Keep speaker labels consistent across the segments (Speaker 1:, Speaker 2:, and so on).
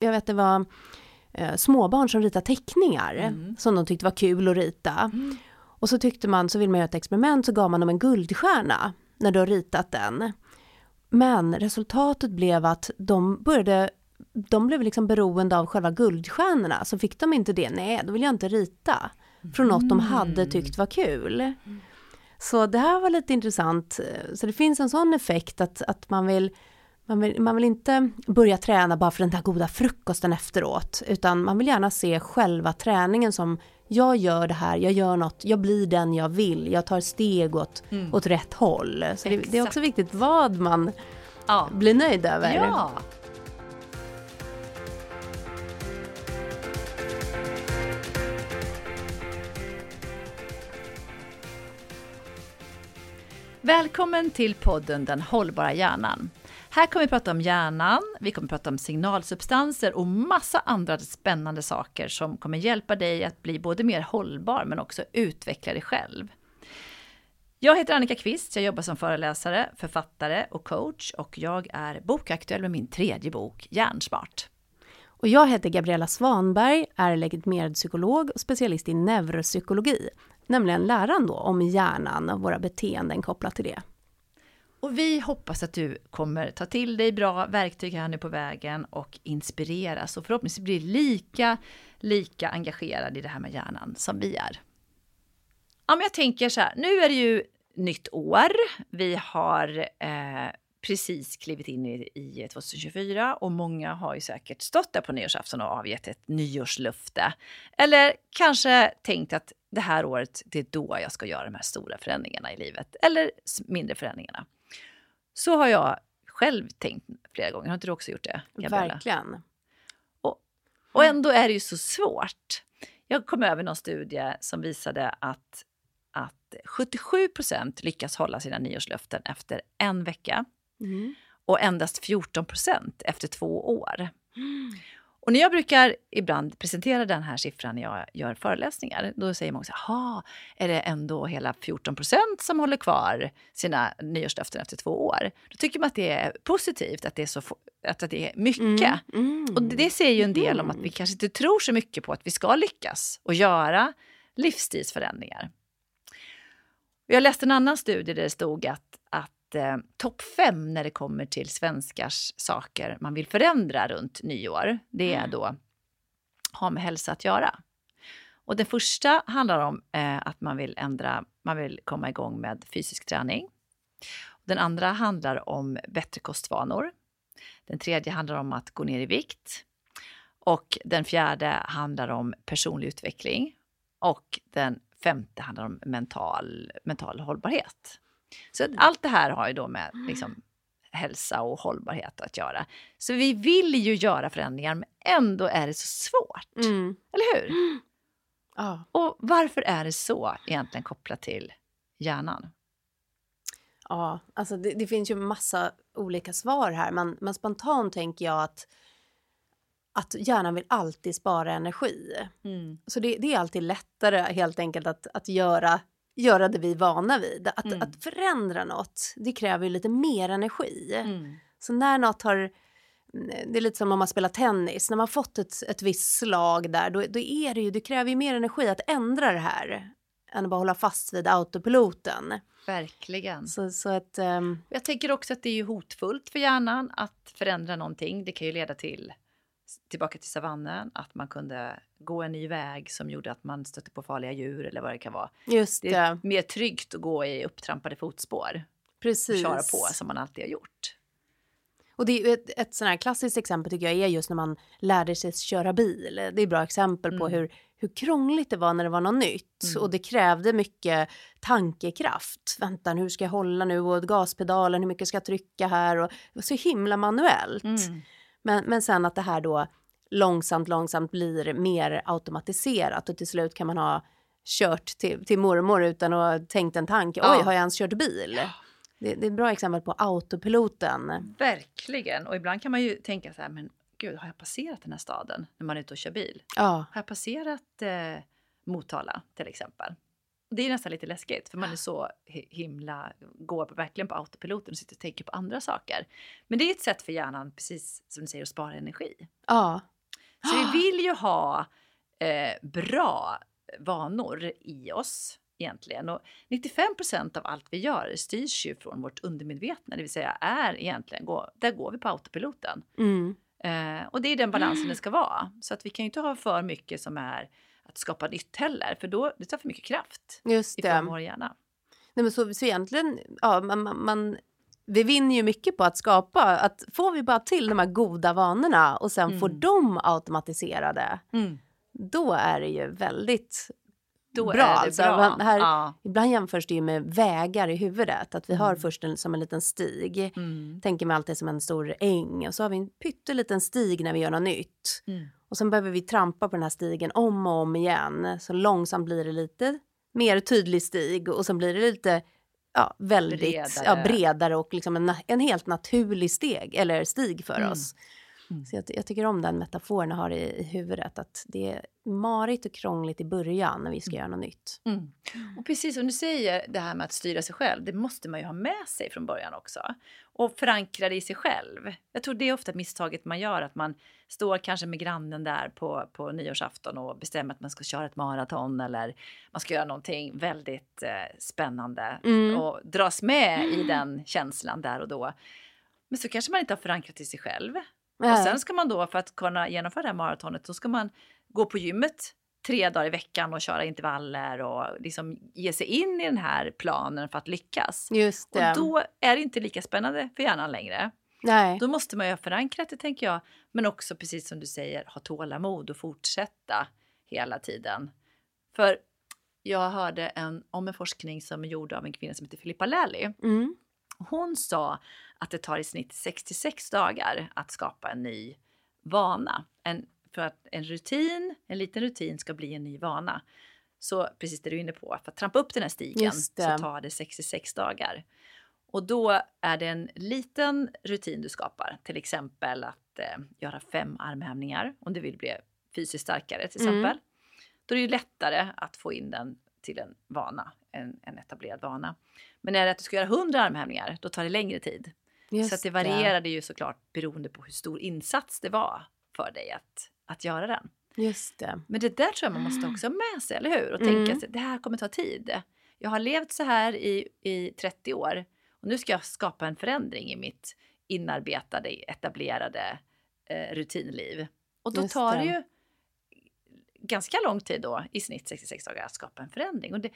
Speaker 1: Jag vet det var eh, småbarn som ritade teckningar mm. som de tyckte var kul att rita. Mm. Och så tyckte man, så vill man göra ett experiment, så gav man dem en guldstjärna när du har ritat den. Men resultatet blev att de började de blev liksom beroende av själva guldstjärnorna, så fick de inte det, nej då vill jag inte rita. Från något de hade mm. tyckt var kul. Så det här var lite intressant. Så det finns en sån effekt att, att man vill man vill, man vill inte börja träna bara för den där goda frukosten efteråt, utan man vill gärna se själva träningen som jag gör det här, jag gör något, jag blir den jag vill, jag tar steg åt, mm. åt rätt håll. Så det, det, är också viktigt vad man ja. blir nöjd över.
Speaker 2: Ja. Välkommen till podden Den hållbara hjärnan. Här kommer vi prata om hjärnan, vi kommer prata om signalsubstanser och massa andra spännande saker som kommer hjälpa dig att bli både mer hållbar men också utveckla dig själv. Jag heter Annika Kvist, jag jobbar som föreläsare, författare och coach och jag är bokaktuell med min tredje bok Hjärnsmart.
Speaker 1: Och jag heter Gabriella Svanberg, är legitimerad psykolog och specialist i neuropsykologi, nämligen läran då om hjärnan och våra beteenden kopplat till det.
Speaker 2: Och vi hoppas att du kommer ta till dig bra verktyg här nu på vägen och inspireras och förhoppningsvis blir lika, lika engagerad i det här med hjärnan som vi är. Ja, men jag tänker så här, nu är det ju nytt år. Vi har eh, precis klivit in i, i 2024 och många har ju säkert stått där på nyårsafton och avgett ett nyårslufte. Eller kanske tänkt att det här året, det är då jag ska göra de här stora förändringarna i livet. Eller mindre förändringarna. Så har jag själv tänkt flera gånger. Har inte du också gjort det?
Speaker 1: Gabriella? Verkligen.
Speaker 2: Och, och ändå är det ju så svårt. Jag kom över någon studie som visade att, att 77 procent lyckas hålla sina nyårslöften efter en vecka. Mm. Och endast 14 procent efter två år. Mm. Och när jag brukar ibland presentera den här siffran när jag gör föreläsningar, då säger man också, jaha, är det ändå hela 14 procent som håller kvar sina nyårslöften efter två år? Då tycker man att det är positivt, att det är, så, att det är mycket. Mm, mm, och det säger ju en del om att vi kanske inte tror så mycket på att vi ska lyckas och göra livsstilsförändringar. Jag läste en annan studie där det stod att eh, topp fem när det kommer till svenskars saker man vill förändra runt nyår, det är mm. då ha med hälsa att göra. Och den första handlar om eh, att man vill ändra, man vill komma igång med fysisk träning. Den andra handlar om bättre kostvanor. Den tredje handlar om att gå ner i vikt. Och den fjärde handlar om personlig utveckling. Och den femte handlar om mental, mental hållbarhet. Så mm. allt det här har ju då med liksom, hälsa och hållbarhet att göra. Så vi vill ju göra förändringar, men ändå är det så svårt. Mm. Eller hur? Mm. Ah. Och varför är det så egentligen kopplat till hjärnan?
Speaker 1: Ja, alltså det, det, finns ju massa olika svar här, men, men spontant tänker jag att att hjärnan vill alltid spara energi. Mm. Så det, det, är alltid lättare helt enkelt att, att göra göra det vi är vana vid. Att, mm. att förändra något, det kräver ju lite mer energi. Mm. Så när något har... Det är lite som om man spelar tennis. När man fått ett, ett visst slag där, då, då är det ju, det kräver ju mer energi att ändra det här än att bara hålla fast vid autopiloten.
Speaker 2: Verkligen.
Speaker 1: Så, så att, um...
Speaker 2: Jag tänker också att det är ju hotfullt för hjärnan att förändra någonting. Det kan ju leda till tillbaka till savannen, att man kunde gå en ny väg som gjorde att man stötte på farliga djur eller vad det kan vara.
Speaker 1: Just det. det är
Speaker 2: mer tryggt att gå i upptrampade fotspår. Precis. Och köra på som man alltid har gjort.
Speaker 1: Och det är ett, ett sånt här klassiskt exempel tycker jag är just när man lärde sig köra bil. Det är ett bra exempel mm. på hur, hur krångligt det var när det var något nytt. Mm. Och det krävde mycket tankekraft. Vänta, hur ska jag hålla nu? Och gaspedalen, hur mycket ska jag trycka här? Och det var så himla manuellt. Mm. Men, men sen att det här då långsamt, långsamt blir mer automatiserat och till slut kan man ha kört till, till mormor utan att tänkt en tanke. Ja. Oj, har jag ens kört bil? Ja. Det, det, är ett bra exempel på autopiloten.
Speaker 2: Verkligen. Och ibland kan man ju tänka så här, men gud, har jag passerat den här staden när man är ute och kör bil?
Speaker 1: Ja.
Speaker 2: Har jag passerat eh, Motala till exempel? Det är nästan lite läskigt för man är så himla, går verkligen på autopiloten och sitter och tänker på andra saker. Men det är ett sätt för hjärnan, precis som du säger, att spara energi.
Speaker 1: Ja.
Speaker 2: Så vi vill ju ha eh, bra vanor i oss egentligen. Och 95% av allt vi gör styrs ju från vårt undermedvetna, det vill säga är egentligen, där går vi på autopiloten.
Speaker 1: Mm.
Speaker 2: Eh, och det är den balansen mm. det ska vara. Så att vi kan ju inte ha för mycket som är att skapa nytt heller, för då det tar för mycket kraft
Speaker 1: Just det.
Speaker 2: ifrån vår hjärna.
Speaker 1: Nej, men så, så egentligen, ja, man, man, man, vi vinner ju mycket på att skapa, att får vi bara till de här goda vanorna och sen mm. får de automatiserade,
Speaker 2: mm.
Speaker 1: då är det ju väldigt
Speaker 2: då
Speaker 1: bra. Alltså,
Speaker 2: bra.
Speaker 1: Här,
Speaker 2: ja.
Speaker 1: Ibland jämförs det ju med vägar i huvudet, att vi
Speaker 2: Mm.
Speaker 1: har först en, som en liten stig,
Speaker 2: Mm.
Speaker 1: tänker mig alltid som en stor äng och så har vi en pytteliten stig när vi gör något nytt.
Speaker 2: Mm.
Speaker 1: Och sen behöver vi trampa på den här stigen om och om igen. Så långsamt blir det lite mer tydlig stig och sen blir det lite ja, väldigt
Speaker 2: Bredare.
Speaker 1: Ja, bredare och liksom en, en helt naturlig steg, eller stig för
Speaker 2: Mm.
Speaker 1: oss.
Speaker 2: Mm.
Speaker 1: Så jag, jag tycker om den metaforen jag har i, i huvudet, att det är marigt och krångligt i början när vi ska göra något nytt.
Speaker 2: Mm. Och precis som du säger, det här med att styra sig själv, det måste man ju ha med sig från början också. Och förankra det i sig själv. Jag tror det är ofta misstaget man gör, att man står kanske med grannen där på, på nyårsafton och bestämmer att man ska köra ett maraton eller man ska göra någonting väldigt eh, spännande
Speaker 1: Mm.
Speaker 2: och dras med i den känslan där och då. Men så kanske man inte har förankrat i sig själv. Och
Speaker 1: Nej.
Speaker 2: sen ska man då, för att kunna genomföra det här maratonet, då ska man gå på gymmet tre dagar i veckan och köra intervaller och liksom ge sig in i den här planen för att lyckas.
Speaker 1: Just det.
Speaker 2: Och då är det inte lika spännande för hjärnan längre.
Speaker 1: Nej.
Speaker 2: Då måste man ju ha förankrat det tänker jag, men också precis som du säger ha tålamod och fortsätta hela tiden. För jag hörde en, om en forskning som är gjord av en kvinna som heter Filippa Lally.
Speaker 1: Mm.
Speaker 2: Hon sa att det tar i snitt 66 dagar att skapa en ny vana. En, för att en rutin, en liten rutin ska bli en ny vana. Så precis det du är inne på, för att trampa upp den här stigen så tar det 66 dagar. Och då är det en liten rutin du skapar, till exempel att eh, göra fem armhävningar om du vill bli fysiskt starkare till
Speaker 1: Mm.
Speaker 2: exempel. Då är det ju lättare att få in den till en vana, en, en etablerad vana. Men är det att du ska göra 100 armhävningar, då tar det längre tid.
Speaker 1: Just
Speaker 2: så det varierade ju såklart beroende på hur stor insats det var för dig att, att göra den.
Speaker 1: Just det.
Speaker 2: Men det där tror jag man måste också ha med sig, eller hur? Och
Speaker 1: Mm.
Speaker 2: tänka att det här kommer ta tid. Jag har levt så här i, i 30 år och nu ska jag skapa en förändring i mitt inarbetade, etablerade eh, rutinliv. Och då
Speaker 1: Just
Speaker 2: tar det. ju ganska lång tid då, i snitt 66 dagar, att skapa en förändring. Och det,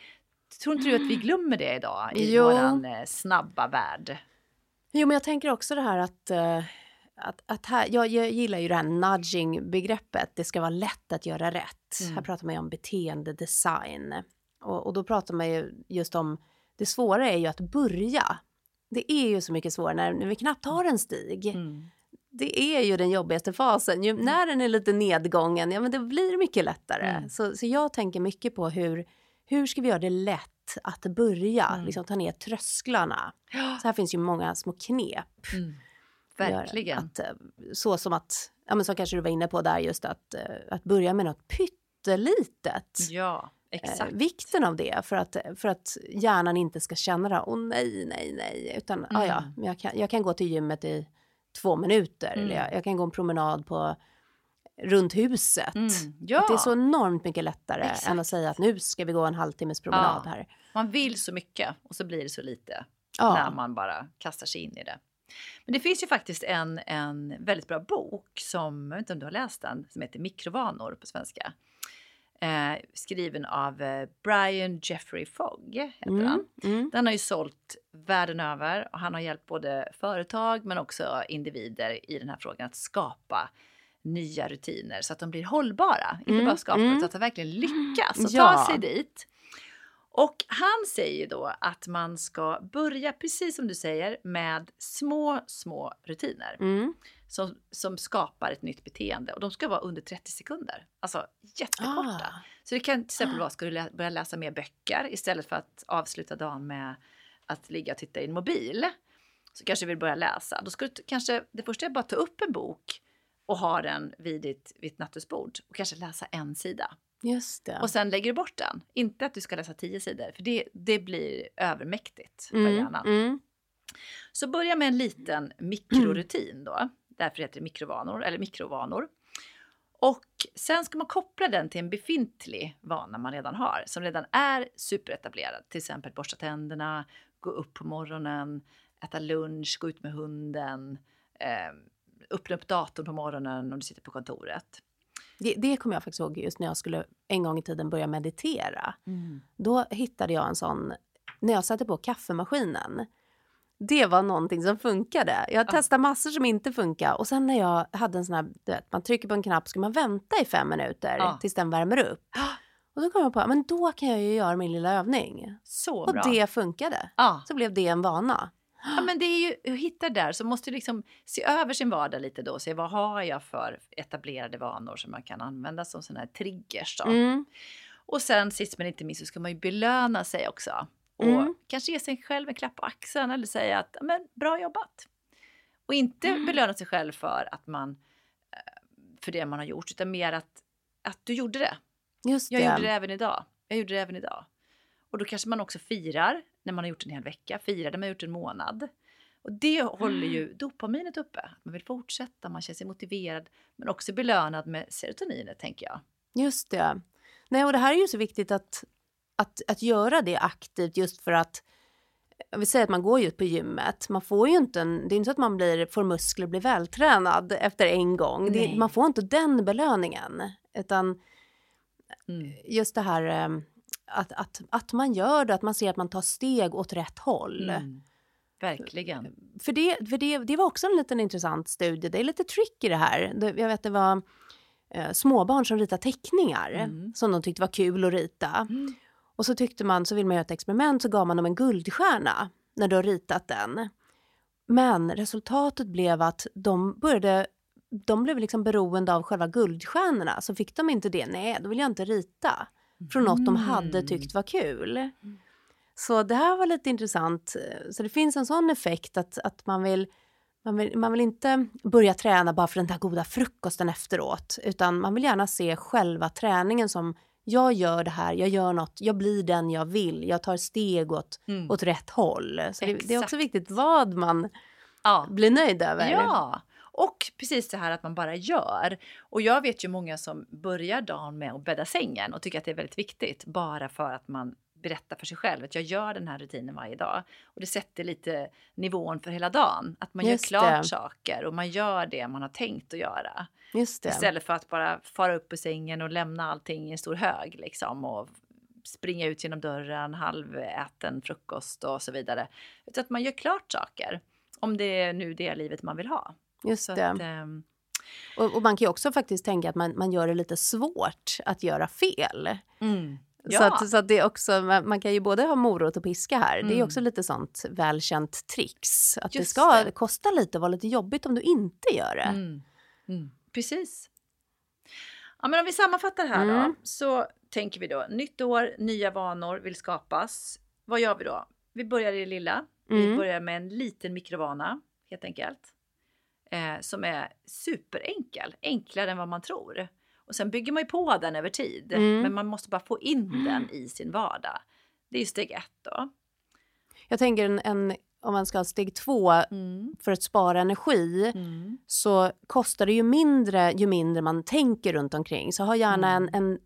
Speaker 2: tror inte du att vi glömmer det idag i
Speaker 1: Jo.
Speaker 2: våran eh, snabba värld?
Speaker 1: Jo, men jag tänker också det här att, eh, att, att här, jag, jag gillar ju det här nudging-begreppet. Det ska vara lätt att göra rätt.
Speaker 2: Mm.
Speaker 1: Här pratar man ju om beteendedesign. Och, och då pratar man ju just om, det svåra är ju att börja. Det är ju så mycket svårare när, när vi knappt har en stig.
Speaker 2: Mm.
Speaker 1: Det är ju den jobbigaste fasen. Ju, när den är lite nedgången, ja men det blir mycket lättare.
Speaker 2: Mm.
Speaker 1: Så, så jag tänker mycket på hur, hur ska vi göra det lätt att börja,
Speaker 2: Mm.
Speaker 1: liksom ta ner trösklarna. Så här finns ju många små knep.
Speaker 2: mm. Verkligen.
Speaker 1: Att, eh, så som att, ja men som kanske du var inne på där just att, eh, att börja med något pyttelitet.
Speaker 2: Ja,
Speaker 1: Eh,
Speaker 2: exakt.
Speaker 1: vikten av det för att, för att hjärnan inte ska känna det, åh nej, nej, nej, utan ah, ja,
Speaker 2: Mm.
Speaker 1: jag kan, jag kan gå till gymmet i två minuter,
Speaker 2: Mm.
Speaker 1: eller jag, jag kan gå en promenad på runt huset.
Speaker 2: Mm. Ja,
Speaker 1: Det är så enormt mycket lättare
Speaker 2: Exakt.
Speaker 1: än att säga att nu ska vi gå en halvtimmes promenad
Speaker 2: Ja.
Speaker 1: här.
Speaker 2: man vill så mycket och så blir det så lite
Speaker 1: Ja.
Speaker 2: när man bara kastar sig in i det. Men det finns ju faktiskt en, en väldigt bra bok som, jag vet inte om du har läst den, som heter Mikrovanor på svenska. Eh, skriven av eh, Brian Jeffrey Fogg, heter
Speaker 1: Mm,
Speaker 2: han.
Speaker 1: mm,
Speaker 2: Den har ju sålt världen över och han har hjälpt både företag men också individer i den här frågan att skapa nya rutiner så att de blir hållbara. Inte
Speaker 1: Mm,
Speaker 2: bara skapa
Speaker 1: mm.
Speaker 2: utan att de verkligen lyckas och
Speaker 1: Ja.
Speaker 2: ta sig dit. Och han säger då att man ska börja, precis som du säger, med små, små rutiner
Speaker 1: mm.
Speaker 2: Som, som skapar ett nytt beteende. Och de ska vara under 30 sekunder. Alltså jättekorta.
Speaker 1: Ah.
Speaker 2: Så det kan till exempel vara, ska du lä- börja läsa mer böcker istället för att avsluta dagen med att ligga och titta i en mobil. Så kanske du vill börja läsa. Då ska du kanske, det första är bara ta upp en bok och ha den vid ditt, vid ditt nattduksbord och kanske läsa en sida.
Speaker 1: Just det.
Speaker 2: Och sen lägger du bort den. Inte att du ska läsa tio sidor, för det, det blir övermäktigt för
Speaker 1: mm,
Speaker 2: hjärnan.
Speaker 1: mm,
Speaker 2: Så börja med en liten mikrorutin då. Därför heter det mikrovanor, eller mikrovanor. Och sen ska man koppla den till en befintlig vana man redan har, som redan är superetablerad. Till exempel borsta tänderna, gå upp på morgonen, äta lunch, gå ut med hunden, eh, öppna upp datorn på morgonen om du sitter på kontoret.
Speaker 1: Det, det kommer jag faktiskt ihåg just när jag skulle en gång i tiden börja meditera. Då hittade jag en sån, när jag satte på kaffemaskinen. Det var någonting som funkade. Jag testade massor som inte funkar och sen när jag hade en sån här, du vet, man trycker på en knapp ska man vänta i fem minuter
Speaker 2: Ja.
Speaker 1: tills den värmer upp. Och då kom jag på, men då kan jag ju göra min lilla övning.
Speaker 2: Så
Speaker 1: Och
Speaker 2: bra.
Speaker 1: det funkade.
Speaker 2: Ja.
Speaker 1: Så blev det en vana.
Speaker 2: Ja, men det är ju att hitta där så måste du liksom se över sin vardag lite då och se vad har jag för etablerade vanor som man kan använda som sådana här triggers. Då.
Speaker 1: Mm.
Speaker 2: Och sen sist men inte minst så ska man ju belöna sig också. Och
Speaker 1: Mm.
Speaker 2: Kanske ge sig själv en klapp på axeln eller säga att "Ja, men, bra jobbat. Och inte
Speaker 1: Mm.
Speaker 2: belöna sig själv för att man eh, för det man har gjort utan mer att, att du gjorde det.
Speaker 1: Just
Speaker 2: Jag
Speaker 1: det.
Speaker 2: gjorde det även idag. Jag gjorde det även idag. Och då kanske man också firar när man har gjort en hel vecka, firar när man har gjort en månad. Och det håller ju dopaminet uppe. Man vill fortsätta, man känner sig motiverad men också belönad med serotoninet tänker jag.
Speaker 1: Just det. Nej, och det här är ju så viktigt att, att, att göra det aktivt just för att jag vill säga att man går ju ut på gymmet. Man får ju inte en, det är inte så att man blir, får muskler och blir vältränad efter en gång. Det, man får inte den belöningen. Utan
Speaker 2: Mm.
Speaker 1: just det här eh, att, att, att man gör det, att man ser att man tar steg åt rätt håll.
Speaker 2: Mm. Verkligen.
Speaker 1: För, det, för det, det var också en liten intressant studie. Det är lite trick i det här. Jag vet det var eh, småbarn som ritar teckningar
Speaker 2: Mm.
Speaker 1: som de tyckte var kul att rita. Och så tyckte man, så vill man göra ett experiment så gav man dem en guldstjärna när du har ritat den. Men resultatet blev att de började de blev liksom beroende av själva guldstjärnorna. Så fick de inte det, nej då vill jag inte rita. Från något de hade
Speaker 2: Mm.
Speaker 1: tyckt var kul. Så det här var lite intressant. Så det finns en sån effekt att, att man, vill, man, vill, man vill inte börja träna bara för den där goda frukosten efteråt. Utan man vill gärna se själva träningen som jag gör det här, jag gör något, jag blir den jag vill, jag tar steg åt,
Speaker 2: Mm.
Speaker 1: åt rätt håll. Så det, det är också viktigt vad man
Speaker 2: Ja.
Speaker 1: blir nöjd över.
Speaker 2: Ja, och precis det här att man bara gör. Och jag vet ju många som börjar dagen med att bädda sängen och tycker att det är väldigt viktigt bara för att man berättar för sig själv att jag gör den här rutinen varje dag. Och det sätter lite nivån för hela dagen. Att man
Speaker 1: Just
Speaker 2: gör klart
Speaker 1: det.
Speaker 2: saker och man gör det man har tänkt att göra.
Speaker 1: Just det.
Speaker 2: Istället för att bara fara upp ur sängen och lämna allting i en stor hög liksom och springa ut genom dörren, halväten frukost och så vidare. Utan att man gör klart saker. Om det är nu det livet man vill ha.
Speaker 1: Just
Speaker 2: Så
Speaker 1: det.
Speaker 2: att, ehm,
Speaker 1: Och, och man kan ju också faktiskt tänka att man, man gör det lite svårt att göra fel. Så,
Speaker 2: Ja.
Speaker 1: att, så att det är också, man, kan ju både ha morot och piska här. Det är
Speaker 2: Mm.
Speaker 1: också lite sånt välkänt tricks. Att det
Speaker 2: Just
Speaker 1: ska
Speaker 2: det.
Speaker 1: kosta lite och vara lite jobbigt om du inte gör det.
Speaker 2: Mm. Mm. Precis. Ja, men om vi sammanfattar här då,
Speaker 1: Mm.
Speaker 2: så tänker vi då nytt år, nya vanor vill skapas. Vad gör vi då? Vi börjar i det lilla. Vi
Speaker 1: Mm.
Speaker 2: börjar med en liten mikrovana helt enkelt. Eh, som är superenkel, enklare än vad man tror. Och sen bygger man ju på den över tid.
Speaker 1: Mm.
Speaker 2: Men man måste bara få in den i sin vardag. Det är ju steg ett då.
Speaker 1: Jag tänker en, en, om man ska ha steg två för att spara energi
Speaker 2: Mm.
Speaker 1: så kostar det ju mindre ju mindre man tänker runt omkring. Så ha gärna
Speaker 2: Mm.
Speaker 1: en, en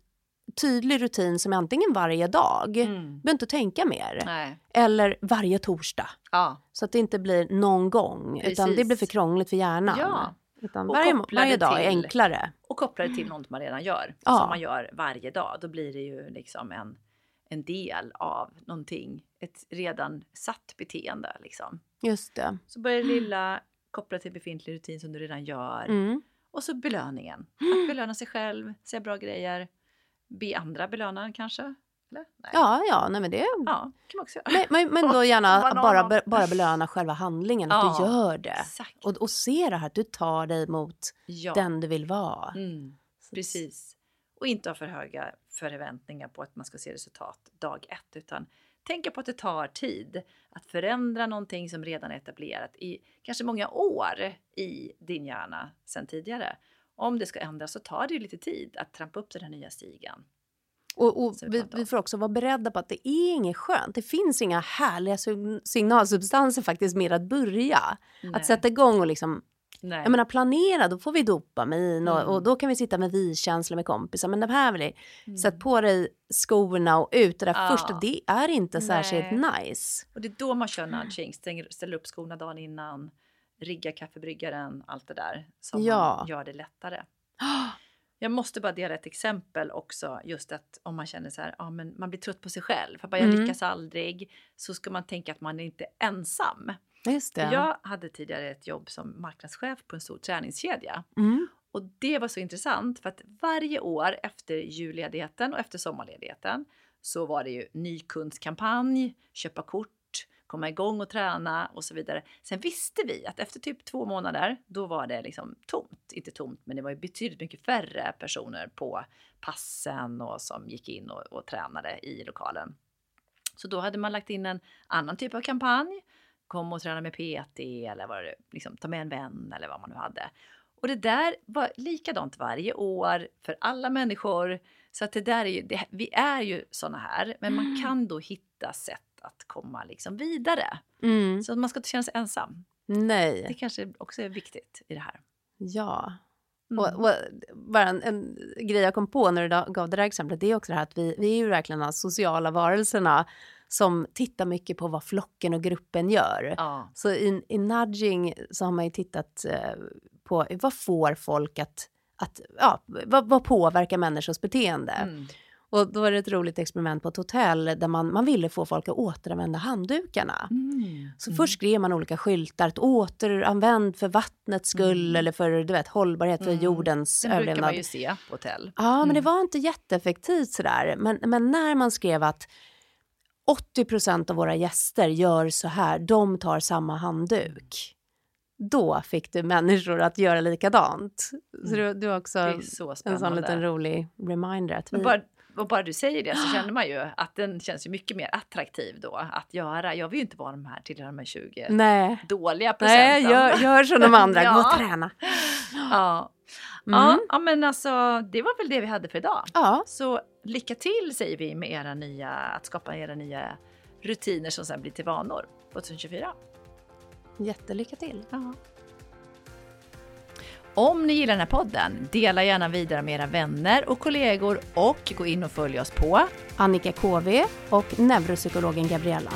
Speaker 1: tydlig rutin som är antingen varje dag,
Speaker 2: Mm.
Speaker 1: du behöver inte tänka mer,
Speaker 2: Nej.
Speaker 1: eller varje torsdag.
Speaker 2: Ja.
Speaker 1: Så att det inte blir någon gång, utan det
Speaker 2: Precis.
Speaker 1: blir för krångligt för hjärnan.
Speaker 2: Ja.
Speaker 1: Utan
Speaker 2: Och
Speaker 1: varje, varje dag är
Speaker 2: till-
Speaker 1: enklare.
Speaker 2: Och koppla det till något man redan gör.
Speaker 1: Ja.
Speaker 2: Som man gör varje dag. Då blir det ju liksom en, en del av någonting. Ett redan satt beteende liksom.
Speaker 1: Just det.
Speaker 2: Så börjar det lilla, koppla till befintlig rutin som du redan gör.
Speaker 1: Mm.
Speaker 2: Och så belöningen. Att belöna sig själv, säga bra grejer. Be andra belöna kanske.
Speaker 1: Ja, ja, nej men det...
Speaker 2: ja, kan man också göra.
Speaker 1: Men, men, men då gärna bara, be- bara belöna själva handlingen, att
Speaker 2: Ja,
Speaker 1: du gör det.
Speaker 2: Exakt.
Speaker 1: Och, och se det här, att du tar dig mot
Speaker 2: ja.
Speaker 1: den du vill vara.
Speaker 2: Mm. Precis. Och inte ha för höga förväntningar på att man ska se resultat dag ett. Utan tänka på att det tar tid att förändra någonting som redan är etablerat i kanske många år i din hjärna sedan tidigare. Om det ska ändras så tar det ju lite tid att trampa upp den här nya stigen.
Speaker 1: Och, och
Speaker 2: vi
Speaker 1: vi, får också vara beredda på att det är inget skönt. Det finns inga härliga sig- signalsubstanser faktiskt med att börja.
Speaker 2: Nej.
Speaker 1: Att sätta igång och liksom,
Speaker 2: Nej.
Speaker 1: jag menar planera, då får vi dopamin och,
Speaker 2: Mm.
Speaker 1: och då kan vi sitta med vi-känsla med kompisar. Men det här vill
Speaker 2: Mm.
Speaker 1: sätt på dig skorna och ut det där
Speaker 2: Ja.
Speaker 1: första, det är inte särskilt
Speaker 2: Nej.
Speaker 1: nice.
Speaker 2: Och det är då man kör nudging, stänger, ställer upp skorna dagen innan, riggar kaffebryggaren, allt det där som
Speaker 1: Ja.
Speaker 2: gör det lättare. Jag måste bara dela ett exempel också, just att om man känner så här, ja men man blir trött på sig själv, för bara jag
Speaker 1: Mm.
Speaker 2: lyckas aldrig, så ska man tänka att man är inte ensam.
Speaker 1: Just det.
Speaker 2: Jag hade tidigare ett jobb som marknadschef på en stor träningskedja.
Speaker 1: Mm.
Speaker 2: Och det var så intressant för att varje år efter julledigheten och efter sommarledigheten så var det ju ny kundskampanj, köpa kort, komma igång och träna och så vidare. Sen visste vi att efter typ två månader, då var det liksom tomt. Inte tomt, men det var ju betydligt mycket färre personer på passen och som gick in och, och tränade i lokalen. Så då hade man lagt in en annan typ av kampanj. Kom och träna med PT eller vad det, liksom, ta med en vän eller vad man nu hade. Och det där var likadant varje år för alla människor. Så att det där är ju, det, vi är ju såna här, men man
Speaker 1: Mm.
Speaker 2: kan då hitta sätt att komma liksom vidare.
Speaker 1: Mm.
Speaker 2: Så att man ska inte känna sig ensam. Det
Speaker 1: Nej,
Speaker 2: kanske också är viktigt i det här.
Speaker 1: ja.
Speaker 2: Mm.
Speaker 1: Och, och bara en, en grej jag kom på när du gav det där exemplet, det är också det här att vi, vi är ju verkligen de sociala varelserna som tittar mycket på vad flocken och gruppen gör.
Speaker 2: Ja.
Speaker 1: Så i, i nudging så har man ju tittat eh, på vad får folk att, att ja, vad, vad påverkar människors beteende?
Speaker 2: Mm.
Speaker 1: Och då var det ett roligt experiment på ett hotell där man, man ville få folk att återanvända handdukarna.
Speaker 2: Mm.
Speaker 1: Så först skrev man olika skyltar, att återanvänd för vattnets skull
Speaker 2: Mm.
Speaker 1: eller för du vet, hållbarhet för
Speaker 2: Mm.
Speaker 1: jordens
Speaker 2: Den brukar
Speaker 1: överlevnad.
Speaker 2: man ju se på hotell.
Speaker 1: Ja, men det
Speaker 2: Mm.
Speaker 1: var inte jätteeffektivt sådär. Men, men när man skrev att 80% av våra gäster gör så här, de tar samma handduk. Då fick du människor att göra likadant. Så du, du har också
Speaker 2: Mm. Det
Speaker 1: en sån liten rolig reminder. Att vi,
Speaker 2: bara, och bara du säger det så känner man ju att den känns ju mycket mer attraktiv då att göra. Jag vill ju inte vara de här till de här 20
Speaker 1: nej,
Speaker 2: dåliga procenten.
Speaker 1: nej gör, gör som de andra, gå
Speaker 2: Ja.
Speaker 1: och träna.
Speaker 2: Ja.
Speaker 1: Mm.
Speaker 2: Ja, ja, men alltså det var väl det vi hade för idag.
Speaker 1: Ja,
Speaker 2: Så lycka till säger vi med era nya, att skapa era nya rutiner som sen blir till vanor 2024.
Speaker 1: jättelycka till.
Speaker 2: Ja. Om ni gillar den här podden, dela gärna vidare med era vänner och kollegor och gå in och följ oss på
Speaker 1: Annika KV och neuropsykologen Gabriella.